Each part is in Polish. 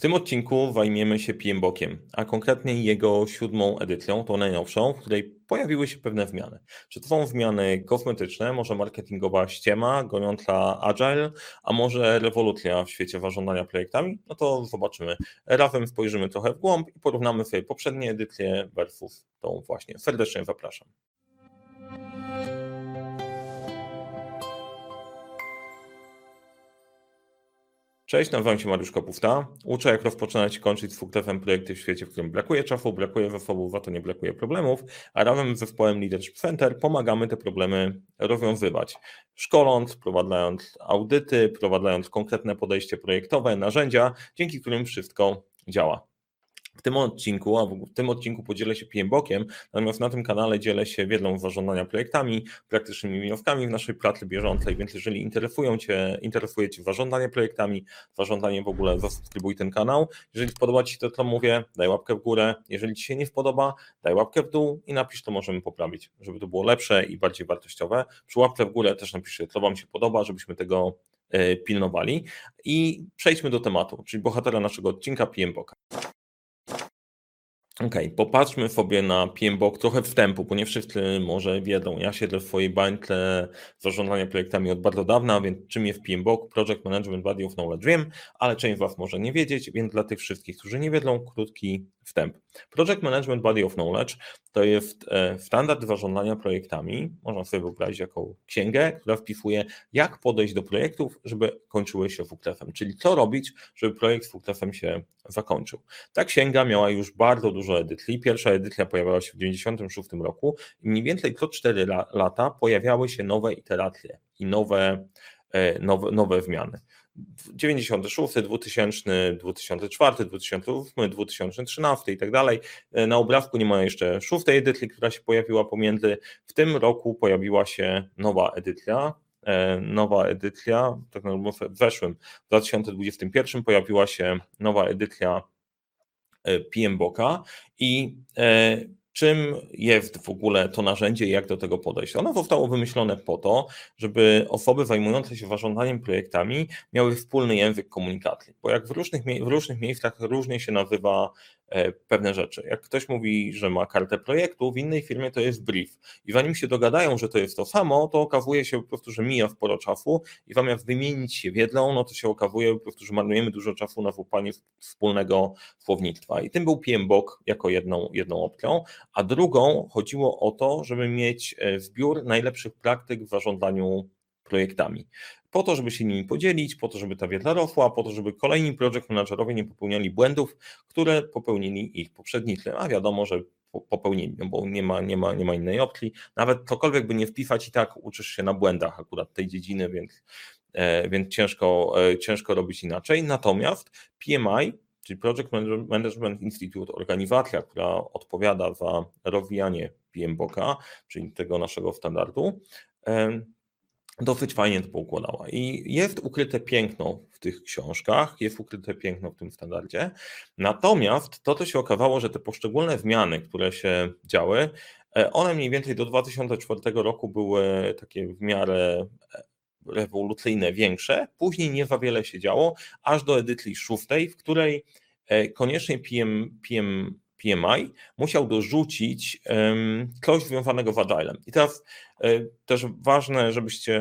W tym odcinku zajmiemy się PMBOKiem, a konkretnie jego siódmą edycją, tą najnowszą, w której pojawiły się pewne zmiany. Czy to są zmiany kosmetyczne, może marketingowa ściema goniąca agile, a może rewolucja w świecie zarządzania projektami? No to zobaczymy. Razem spojrzymy trochę w głąb i porównamy sobie poprzednie edycje versus tą właśnie. Serdecznie zapraszam. Cześć, nazywam się Mariusz Kopówta. Uczę, jak rozpoczynać i kończyć z fuklefem projekty w świecie, w którym brakuje czasu, brakuje zasobów, a to nie brakuje problemów, a razem z zespołem Leadership Center pomagamy te problemy rozwiązywać. Szkoląc, prowadzając audyty, prowadzając konkretne podejście projektowe, narzędzia, dzięki którym wszystko działa. W tym odcinku, a w tym odcinku podzielę się PMBOKiem, natomiast na tym kanale dzielę się wiedzą zarządzania projektami, praktycznymi wnioskami w naszej pracy bieżącej, więc jeżeli interesują Cię, interesuje Cię zarządzanie projektami, zarządzanie w ogóle, zasubskrybuj ten kanał. Jeżeli podoba Ci się to, co mówię, daj łapkę w górę. Jeżeli Ci się nie spodoba, daj łapkę w dół i napisz, to możemy poprawić, żeby to było lepsze i bardziej wartościowe. Przy łapce w górę też napiszcie, co Wam się podoba, żebyśmy tego e, pilnowali. I przejdźmy do tematu, czyli bohatera naszego odcinka PMBOK. Okej, okay, popatrzmy sobie na PMBOK trochę wstępu, bo nie wszyscy może wiedzą. Ja siedzę w swojej bańce zarządzania projektami od bardzo dawna, więc czym jest PMBOK? Project Management Body of Knowledge wiem, ale część z Was może nie wiedzieć, więc dla tych wszystkich, którzy nie wiedzą, krótki wstęp. Project Management Body of Knowledge to jest e, standard zarządzania projektami, można sobie wyobrazić jako księgę, która wpisuje, jak podejść do projektów, żeby kończyły się fuklefem, czyli co robić, żeby projekt z fuklefem się zakończył. Ta księga miała już bardzo dużo edycji. Pierwsza edycja pojawiała się w 1996 roku i mniej więcej co 4 lata pojawiały się nowe iteracje i nowe, e, nowe, nowe zmiany. 96, 2000, 2004, 2008, 2013 i tak dalej. E, na obrazku nie ma jeszcze szóstej edycji, która się pojawiła pomiędzy. W tym roku pojawiła się nowa edycja, e, nowa edycja, tak naprawdę w zeszłym, w 2021 pojawiła się nowa edycja e, PMBOK-a i czym jest w ogóle to narzędzie i jak do tego podejść. Ono zostało wymyślone po to, żeby osoby zajmujące się zarządzaniem projektami miały wspólny język komunikacji, bo jak w różnych, w różnych miejscach różnie się nazywa pewne rzeczy. Jak ktoś mówi, że ma kartę projektu, w innej firmie to jest brief. I zanim się dogadają, że to jest to samo, to okazuje się po prostu, że mija sporo czasu i zamiast wymienić się wiedzą, no to się okazuje po prostu, że marnujemy dużo czasu na wupanie wspólnego słownictwa. I tym był PMBOK jako jedną, jedną opcją, a drugą chodziło o to, żeby mieć e, zbiór najlepszych praktyk w zarządzaniu projektami po to, żeby się nimi podzielić, po to, żeby ta wiedza rosła, po to, żeby kolejni project managerowie nie popełniali błędów, które popełnili ich poprzednicy, a wiadomo, że popełnili, no bo nie ma, nie, ma, nie ma innej opcji. Nawet cokolwiek by nie wpisać i tak uczysz się na błędach akurat tej dziedziny, więc, e, więc ciężko, e, ciężko robić inaczej. Natomiast PMI, czyli Project Management Institute, organizacja, która odpowiada za rozwijanie PMBOK-a, czyli tego naszego standardu, dosyć fajnie to poukładała. I jest ukryte piękno w tych książkach, jest ukryte piękno w tym standardzie. Natomiast to, to się okazało, że te poszczególne zmiany, które się działy, e, one mniej więcej do 2004 roku były takie w miarę e, rewolucyjne, większe. Później nie za wiele się działo, aż do edycji szóstej, w której e, koniecznie PM, PM PMI musiał dorzucić coś związanego z Agilem. I teraz e, też ważne, żebyście,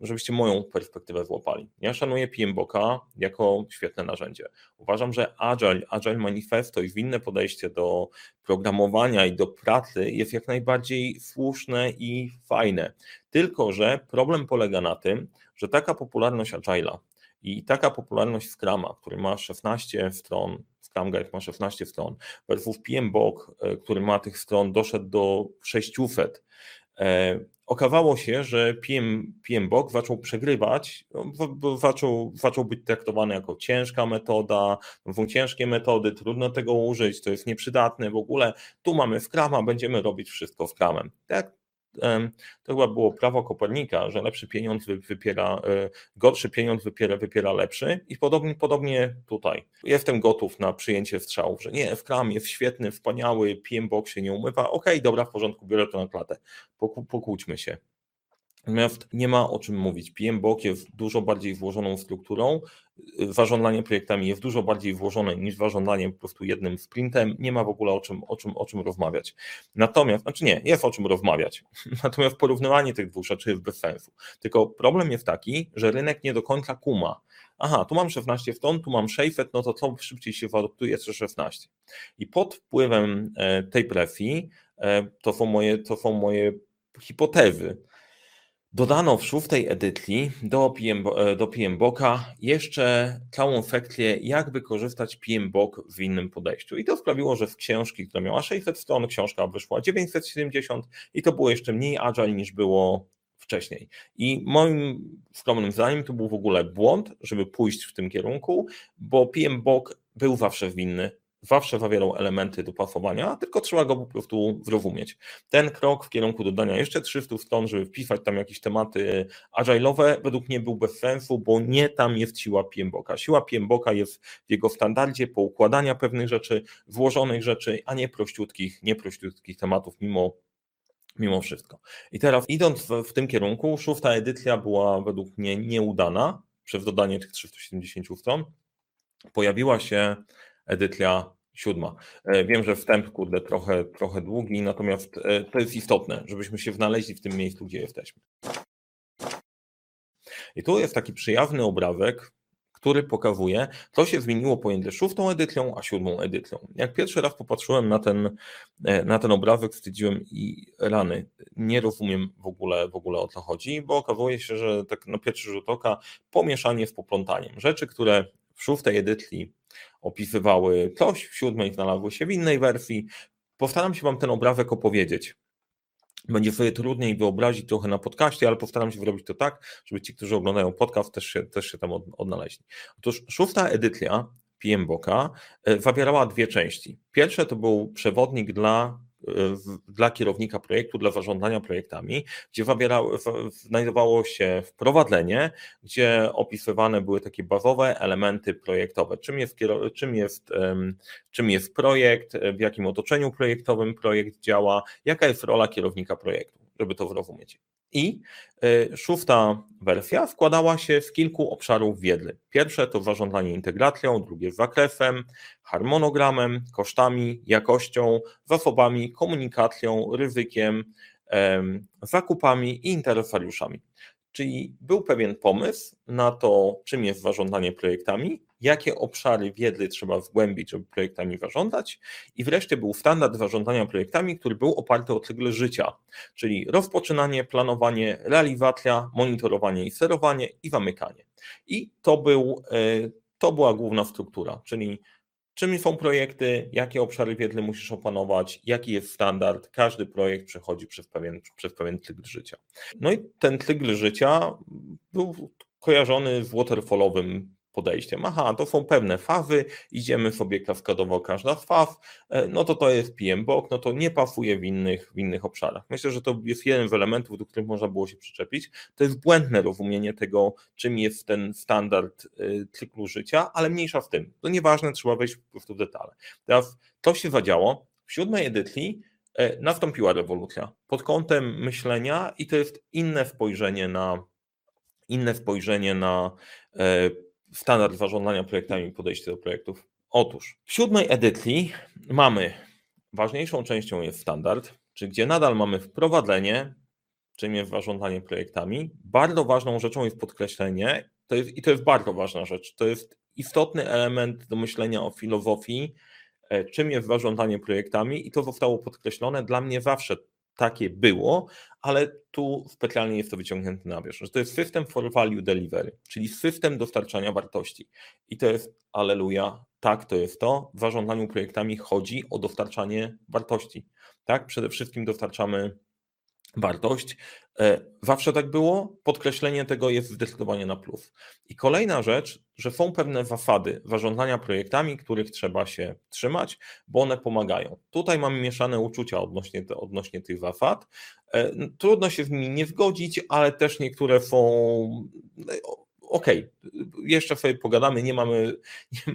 żebyście moją perspektywę złapali. Ja szanuję PMBOK jako świetne narzędzie. Uważam, że Agile, Agile Manifesto i inne podejście do programowania i do pracy jest jak najbardziej słuszne i fajne. Tylko, że problem polega na tym, że taka popularność Agile'a i taka popularność Scrama, który ma 16 stron, Scrum Guide ma 16 stron, versus PMBOK, e, który ma tych stron, doszedł do 600. E, okazało się, że PM, PMBOK zaczął przegrywać, no, zaczął, zaczął być traktowany jako ciężka metoda, są ciężkie metody, trudno tego użyć, to jest nieprzydatne w ogóle. Tu mamy Scrama, będziemy robić wszystko Scrumem. Tak to chyba było prawo Kopernika, że lepszy pieniądz wypiera, e, gorszy pieniądz wypiera, wypiera lepszy i podobnie, podobnie tutaj. Jestem gotów na przyjęcie strzałów, że nie, w kram jest świetny, wspaniały, PMBOK się nie umywa, okej, okay, dobra, w porządku, biorę to na klatę, pokłóćmy się. Natomiast nie ma o czym mówić. PMBOK jest dużo bardziej włożoną strukturą. Zarządzanie projektami jest dużo bardziej włożone niż zarządzanie po prostu jednym sprintem. Nie ma w ogóle o czym, o czym, o czym rozmawiać. Natomiast, znaczy nie, jest o czym rozmawiać. Natomiast porównywanie tych dwóch rzeczy jest bez sensu. Tylko problem jest taki, że rynek nie do końca kuma. Aha, tu mam 16 w ton, tu mam 600, no to co szybciej się wartoktuje, co 16. I pod wpływem e, tej presji e, to są moje, to są moje hipotezy Dodano w szóstej edycji do, PM, e, do PMBOK-a jeszcze całą sekcję, jak wykorzystać PMBOK w innym podejściu. I to sprawiło, że z książki, która miała 600 stron, książka wyszła 970 i to było jeszcze mniej agile niż było wcześniej. I moim skromnym zdaniem to był w ogóle błąd, żeby pójść w tym kierunku, bo PMBOK był zawsze winny zawsze zawierał elementy do pasowania, tylko trzeba go po prostu zrozumieć. Ten krok w kierunku dodania jeszcze 300 stron, żeby wpisać tam jakieś tematy agile'owe, według mnie był bez sensu, bo nie tam jest siła PMBOKa. Siła PMBOKa jest w jego standardzie poukładania pewnych rzeczy, włożonych rzeczy, a nie prościutkich, nie prościutkich tematów mimo mimo wszystko. I teraz idąc w, w tym kierunku, szósta edycja była według mnie nieudana przez dodanie tych 370 stron. Pojawiła się edycja siódma. E, wiem, że wstęp, kurde, trochę, trochę długi, natomiast e, to jest istotne, żebyśmy się znaleźli w tym miejscu, gdzie jesteśmy. I tu jest taki przyjazny obrazek, który pokazuje, co się zmieniło pomiędzy szóstą edycją a siódmą edycją. Jak pierwszy raz popatrzyłem na ten, e, na ten obrazek, stwierdziłem i rany, nie rozumiem w ogóle, w ogóle o co chodzi, bo okazuje się, że tak na pierwszy rzut oka pomieszanie z poplątaniem. Rzeczy, które w szóstej edycji opisywały coś, w siódmej znalazły się w innej wersji. Postaram się Wam ten obrazek opowiedzieć. Będzie sobie trudniej wyobrazić trochę na podcaście, ale postaram się zrobić to tak, żeby ci, którzy oglądają podcast, też się, też się tam odnaleźli. Otóż szósta edycja PMBOK-a e, zawierała dwie części. Pierwsze to był przewodnik dla dla kierownika projektu, dla zarządzania projektami, gdzie znajdowało się wprowadzenie, gdzie opisywane były takie bazowe elementy projektowe. Czym jest, czym jest, czym jest projekt, w jakim otoczeniu projektowym projekt działa, jaka jest rola kierownika projektu, żeby to zrozumieć. I y, szósta wersja składała się z kilku obszarów wiedzy. Pierwsze to zarządzanie integracją, drugie zakresem, harmonogramem, kosztami, jakością, zasobami, komunikacją, ryzykiem, zakupami i interesariuszami. Czyli był pewien pomysł na to, czym jest zarządzanie projektami, jakie obszary wiedzy trzeba zgłębić, żeby projektami zarządzać i wreszcie był standard zarządzania projektami, który był oparty o cykl życia, czyli rozpoczynanie, planowanie, realizacja, monitorowanie i sterowanie i zamykanie. I to, był, e, to była główna struktura, czyli czym są projekty, jakie obszary wiedzy musisz opanować, jaki jest standard. Każdy projekt przechodzi przez pewien, przez pewien cykl życia. No i ten cykl życia był kojarzony z waterfallowym podejściem. Aha, to są pewne fazy, idziemy sobie kaskadowo każda z faz, e, no to to jest PMBOK, no to nie pasuje w innych, w innych obszarach. Myślę, że to jest jeden z elementów, do których można było się przyczepić. To jest błędne rozumienie tego, czym jest ten standard e, cyklu życia, ale mniejsza w tym. To nieważne, trzeba wejść po prostu w detale. Teraz to się zadziało. W siódmej edycji e, nastąpiła rewolucja pod kątem myślenia i to jest inne spojrzenie na inne spojrzenie na standard zarządzania projektami i podejście do projektów? Otóż w siódmej edycji mamy, ważniejszą częścią jest standard, czy gdzie nadal mamy wprowadzenie, czym jest zarządzanie projektami. Bardzo ważną rzeczą jest podkreślenie, to jest, i to jest bardzo ważna rzecz, to jest istotny element do myślenia o filozofii, e, czym jest zarządzanie projektami i to zostało podkreślone. Dla mnie zawsze takie było, ale tu specjalnie jest to wyciągnięte na wierzch, że to jest system for value delivery, czyli system dostarczania wartości. I to jest, aleluja, tak, to jest to. W zarządzaniu projektami chodzi o dostarczanie wartości. Tak, przede wszystkim dostarczamy wartość. E, zawsze tak było, podkreślenie tego jest zdecydowanie na plus. I kolejna rzecz, że są pewne zasady zarządzania projektami, których trzeba się trzymać, bo one pomagają. Tutaj mamy mieszane uczucia odnośnie, odnośnie tych zasad. E, trudno się z nimi nie zgodzić, ale też niektóre są okej, okay, jeszcze sobie pogadamy, nie mamy, nie,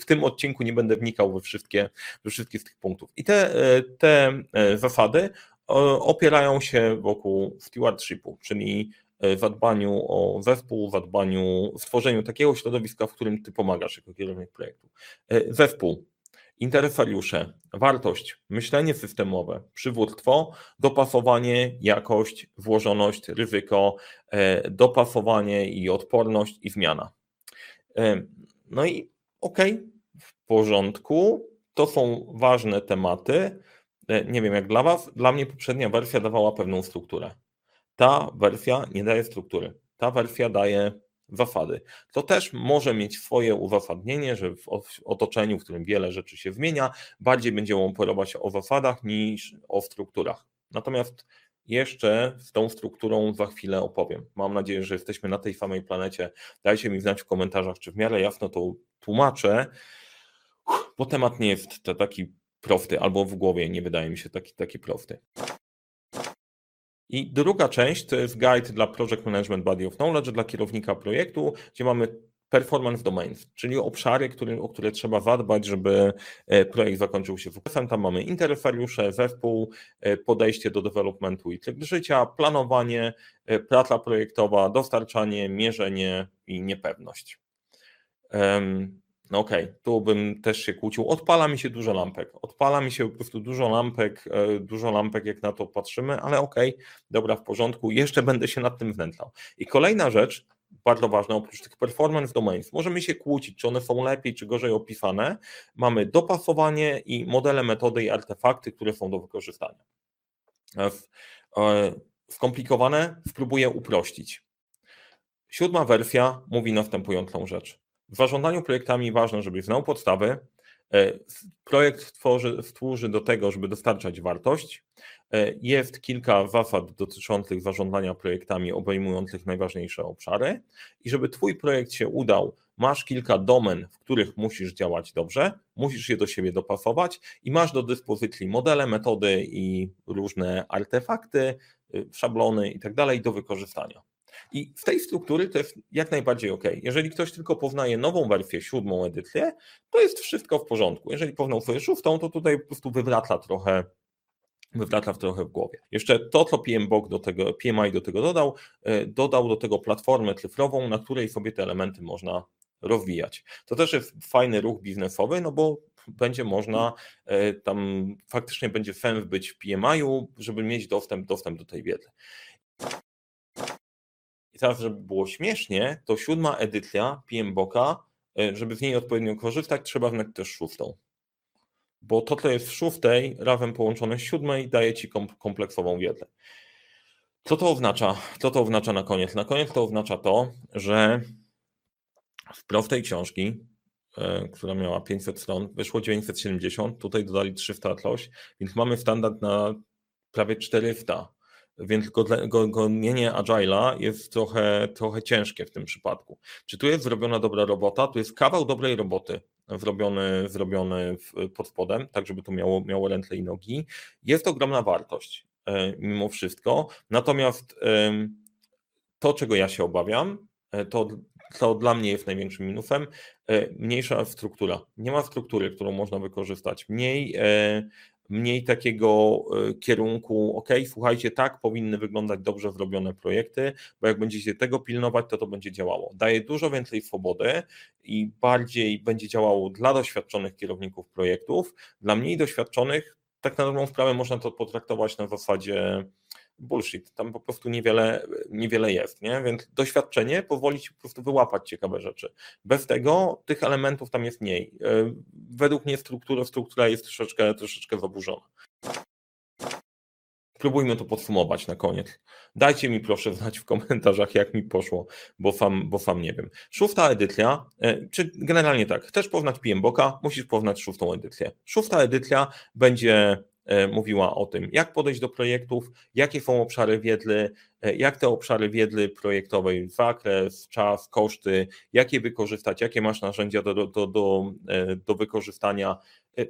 w, tym odcinku nie będę wnikał we wszystkie, we wszystkie z tych punktów. I te, te e, zasady, opierają się wokół stewardshipu, czyli w zadbaniu o zespół, w zadbaniu, w tworzeniu takiego środowiska, w którym ty pomagasz jako kierownik projektu. Zespół, interesariusze, wartość, myślenie systemowe, przywództwo, dopasowanie, jakość, włożoność, ryzyko, e, dopasowanie i odporność i zmiana. E, no i okej, okay, w porządku, to są ważne tematy. E, nie wiem jak dla Was, dla mnie poprzednia wersja dawała pewną strukturę. Ta wersja nie daje struktury. Ta wersja daje zasady. To też może mieć swoje uzasadnienie, że w otoczeniu, w którym wiele rzeczy się zmienia, bardziej będziemy operować o zasadach niż o strukturach. Natomiast jeszcze z tą strukturą za chwilę opowiem. Mam nadzieję, że jesteśmy na tej samej planecie. Dajcie mi znać w komentarzach, czy w miarę jasno to tłumaczę, bo temat nie jest taki prosty, albo w głowie nie wydaje mi się taki, taki prosty. I druga część to jest guide dla Project Management Body of Knowledge, dla kierownika projektu, gdzie mamy performance domains, czyli obszary, który, o które trzeba zadbać, żeby e, projekt zakończył się sukcesem. Tam mamy interesariusze, zespół, e, podejście do developmentu i tryb życia, planowanie, e, praca projektowa, dostarczanie, mierzenie i niepewność. No okej, okay, tu bym też się kłócił. Odpala mi się dużo lampek. Odpala mi się po prostu dużo lampek, e, dużo lampek, jak na to patrzymy, ale okej, okay, dobra, w porządku, jeszcze będę się nad tym wnętlał. I kolejna rzecz, bardzo ważna, oprócz tych performance domains, możemy się kłócić, czy one są lepiej, czy gorzej opisane. Mamy dopasowanie i modele, metody i artefakty, które są do wykorzystania. E, e, skomplikowane spróbuję uprościć. Siódma wersja mówi następującą rzecz. W zarządzaniu projektami ważne, żebyś znał podstawy. E, projekt służy do tego, żeby dostarczać wartość. E, jest kilka zasad dotyczących zarządzania projektami, obejmujących najważniejsze obszary. I żeby Twój projekt się udał, masz kilka domen, w których musisz działać dobrze, musisz je do siebie dopasować i masz do dyspozycji modele, metody i różne artefakty, y, szablony i tak do wykorzystania. I w tej struktury to jest jak najbardziej ok. Jeżeli ktoś tylko poznaje nową wersję, siódmą edycję, to jest wszystko w porządku. Jeżeli poznał swoją szóstą, to tutaj po prostu wywraca trochę wywraca trochę w głowie. Jeszcze to, co PMBOK do tego, PMI do tego dodał, e, dodał do tego platformę cyfrową, na której sobie te elementy można rozwijać. To też jest fajny ruch biznesowy, no bo będzie można, e, tam faktycznie będzie sens być w PMI-u, żeby mieć dostęp, dostęp do tej wiedzy. I teraz, żeby było śmiesznie, to siódma edycja PMBOKa, e, żeby z niej odpowiednio korzystać, trzeba znać też szóstą. Bo to, co jest w szóstej, razem połączone z siódmej, daje ci kompleksową wiedzę. Co to oznacza? Co to oznacza na koniec? Na koniec to oznacza to, że w prostej książki, e, która miała 500 stron, wyszło 970, tutaj dodali 300 coś, więc mamy standard na prawie 400 więc gonienie Agile'a jest trochę, trochę ciężkie w tym przypadku. Czy tu jest zrobiona dobra robota? Tu jest kawał dobrej roboty zrobiony, zrobiony pod spodem, tak żeby to miało, miało ręce i nogi. Jest ogromna wartość e, mimo wszystko, natomiast to, czego ja się obawiam, e, to, to dla mnie jest największym minusem, e, mniejsza struktura. Nie ma struktury, którą można wykorzystać. Mniej mniej takiego e, kierunku, ok, słuchajcie, tak powinny wyglądać dobrze zrobione projekty, bo jak będziecie tego pilnować, to to będzie działało. Daje dużo więcej swobody i bardziej będzie działało dla doświadczonych kierowników projektów, dla mniej doświadczonych, tak na dobrą sprawę można to potraktować na zasadzie bullshit, tam po prostu niewiele, niewiele jest, nie? więc doświadczenie pozwoli ci po prostu wyłapać ciekawe rzeczy. Bez tego tych elementów tam jest mniej. E, według mnie struktura, struktura jest troszeczkę, troszeczkę zaburzona. Spróbujmy to podsumować na koniec. Dajcie mi proszę znać w komentarzach, jak mi poszło, bo sam, bo sam nie wiem. Szósta edycja, e, czy generalnie tak, chcesz poznać PMBOKa, musisz poznać szóstą edycję. Szósta edycja będzie mówiła o tym, jak podejść do projektów, jakie są obszary wiedzy, e, jak te obszary wiedzy projektowej, zakres, czas, koszty, jakie wykorzystać, jakie masz narzędzia do, do, do, e, do wykorzystania.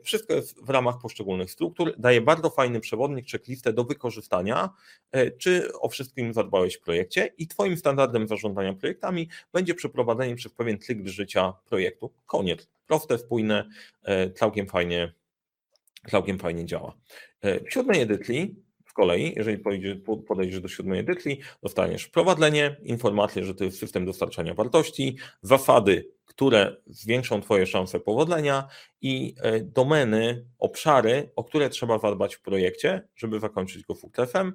Wszystko jest w ramach poszczególnych struktur. Daje bardzo fajny przewodnik, checklistę do wykorzystania, czy o wszystkim zadbałeś w projekcie i Twoim standardem zarządzania projektami będzie przeprowadzenie przez pewien cykl życia projektu. Koniec. Proste, spójne, całkiem fajnie całkiem fajnie działa. E, w siódmej edycji z kolei, jeżeli podejdziesz do siódmej edycji, dostaniesz wprowadzenie, informację, że to jest system dostarczania wartości, zasady, które zwiększą Twoje szanse powodzenia i e, domeny, obszary, o które trzeba zadbać w projekcie, żeby zakończyć go sukcesem.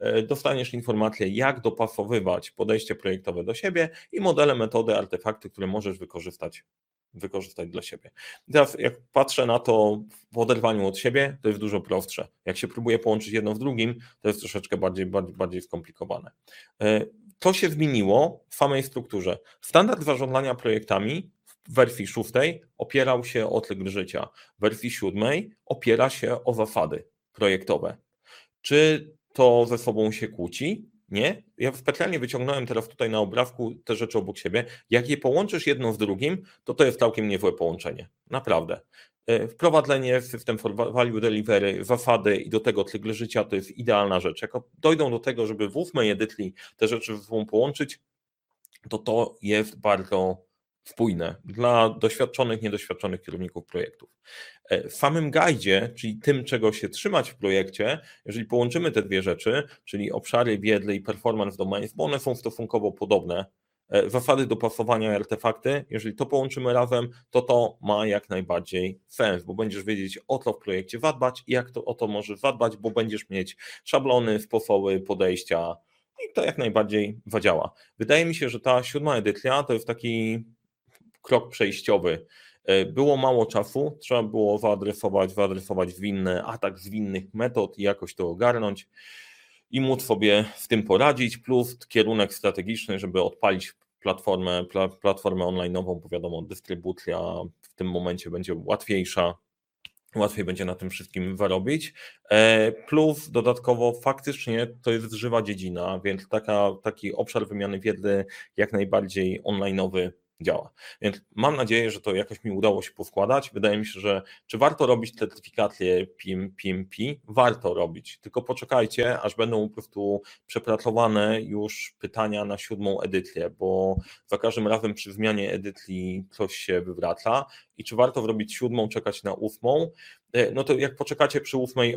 E, dostaniesz informację, jak dopasowywać podejście projektowe do siebie i modele, metody, artefakty, które możesz wykorzystać wykorzystać dla siebie. teraz jak patrzę na to w oderwaniu od siebie, to jest dużo prostsze. Jak się próbuje połączyć jedno w drugim, to jest troszeczkę bardziej, bardziej, bardziej skomplikowane. E, to się zmieniło w samej strukturze. Standard zarządzania projektami w wersji szóstej opierał się o cykl życia. W wersji siódmej opiera się o zasady projektowe. Czy to ze sobą się kłóci? Nie. Ja specjalnie wyciągnąłem teraz tutaj na obrazku te rzeczy obok siebie. Jak je połączysz jedno z drugim, to to jest całkiem niezłe połączenie. Naprawdę. E, wprowadzenie w system for value delivery, zasady i do tego cykl życia to jest idealna rzecz. Jak dojdą do tego, żeby w ósmej te rzeczy ze sobą połączyć, to to jest bardzo spójne dla doświadczonych, niedoświadczonych kierowników projektów. E, w samym guidzie, czyli tym, czego się trzymać w projekcie, jeżeli połączymy te dwie rzeczy, czyli obszary wiedzy i performance domains, bo one są stosunkowo podobne, e, zasady dopasowania artefakty, jeżeli to połączymy razem, to to ma jak najbardziej sens, bo będziesz wiedzieć o co w projekcie zadbać i jak to o to możesz zadbać, bo będziesz mieć szablony, sposoby podejścia i to jak najbardziej zadziała. Wydaje mi się, że ta siódma edycja to jest taki krok przejściowy. E, było mało czasu, trzeba było wyadresować, wyadresować winny atak z winnych metod i jakoś to ogarnąć i móc sobie z tym poradzić, plus kierunek strategiczny, żeby odpalić platformę, platformę online'ową, bo wiadomo, dystrybucja w tym momencie będzie łatwiejsza, łatwiej będzie na tym wszystkim zarobić. E, plus dodatkowo faktycznie to jest żywa dziedzina, więc taka, taki obszar wymiany wiedzy jak najbardziej online'owy działa. Więc mam nadzieję, że to jakoś mi udało się poskładać. Wydaje mi się, że czy warto robić certyfikację PIM, PMP? Warto robić, tylko poczekajcie, aż będą po prostu przepracowane już pytania na siódmą edycję, bo za każdym razem przy zmianie edycji coś się wywraca i czy warto zrobić siódmą, czekać na ósmą? E, no to jak poczekacie przy ósmej,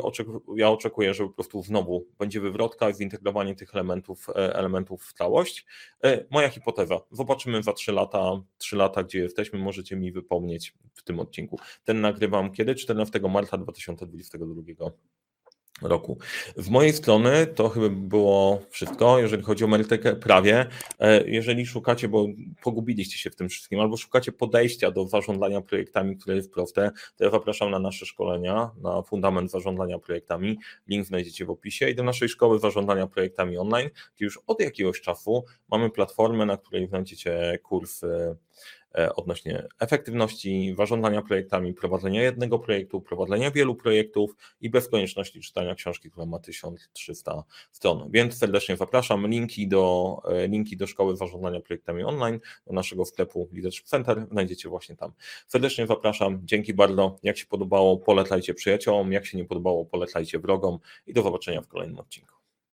ja oczekuję, że po prostu znowu będzie wywrotka, zintegrowanie tych elementów, e, elementów w całość. E, moja hipoteza, zobaczymy za trzy lata, trzy lata, gdzie jesteśmy, możecie mi wypomnieć w tym odcinku. Ten nagrywam kiedy? 14 marca 2022 roku. Z mojej strony to chyba było wszystko, jeżeli chodzi o merytorykę prawie. E, jeżeli szukacie, bo pogubiliście się w tym wszystkim, albo szukacie podejścia do zarządzania projektami, które jest proste, to ja zapraszam na nasze szkolenia, na fundament zarządzania projektami. Link znajdziecie w opisie i do naszej szkoły zarządzania projektami online, gdzie już od jakiegoś czasu mamy platformę, na której znajdziecie kurs odnośnie efektywności zarządzania projektami, prowadzenia jednego projektu, prowadzenia wielu projektów i bez konieczności czytania książki, która ma 1300 stron. Więc serdecznie zapraszam. Linki do, e, linki do szkoły zarządzania projektami online, do naszego sklepu Leadership Center znajdziecie właśnie tam. Serdecznie zapraszam. Dzięki bardzo. Jak się podobało, polecajcie przyjaciołom. Jak się nie podobało, polecajcie wrogom i do zobaczenia w kolejnym odcinku.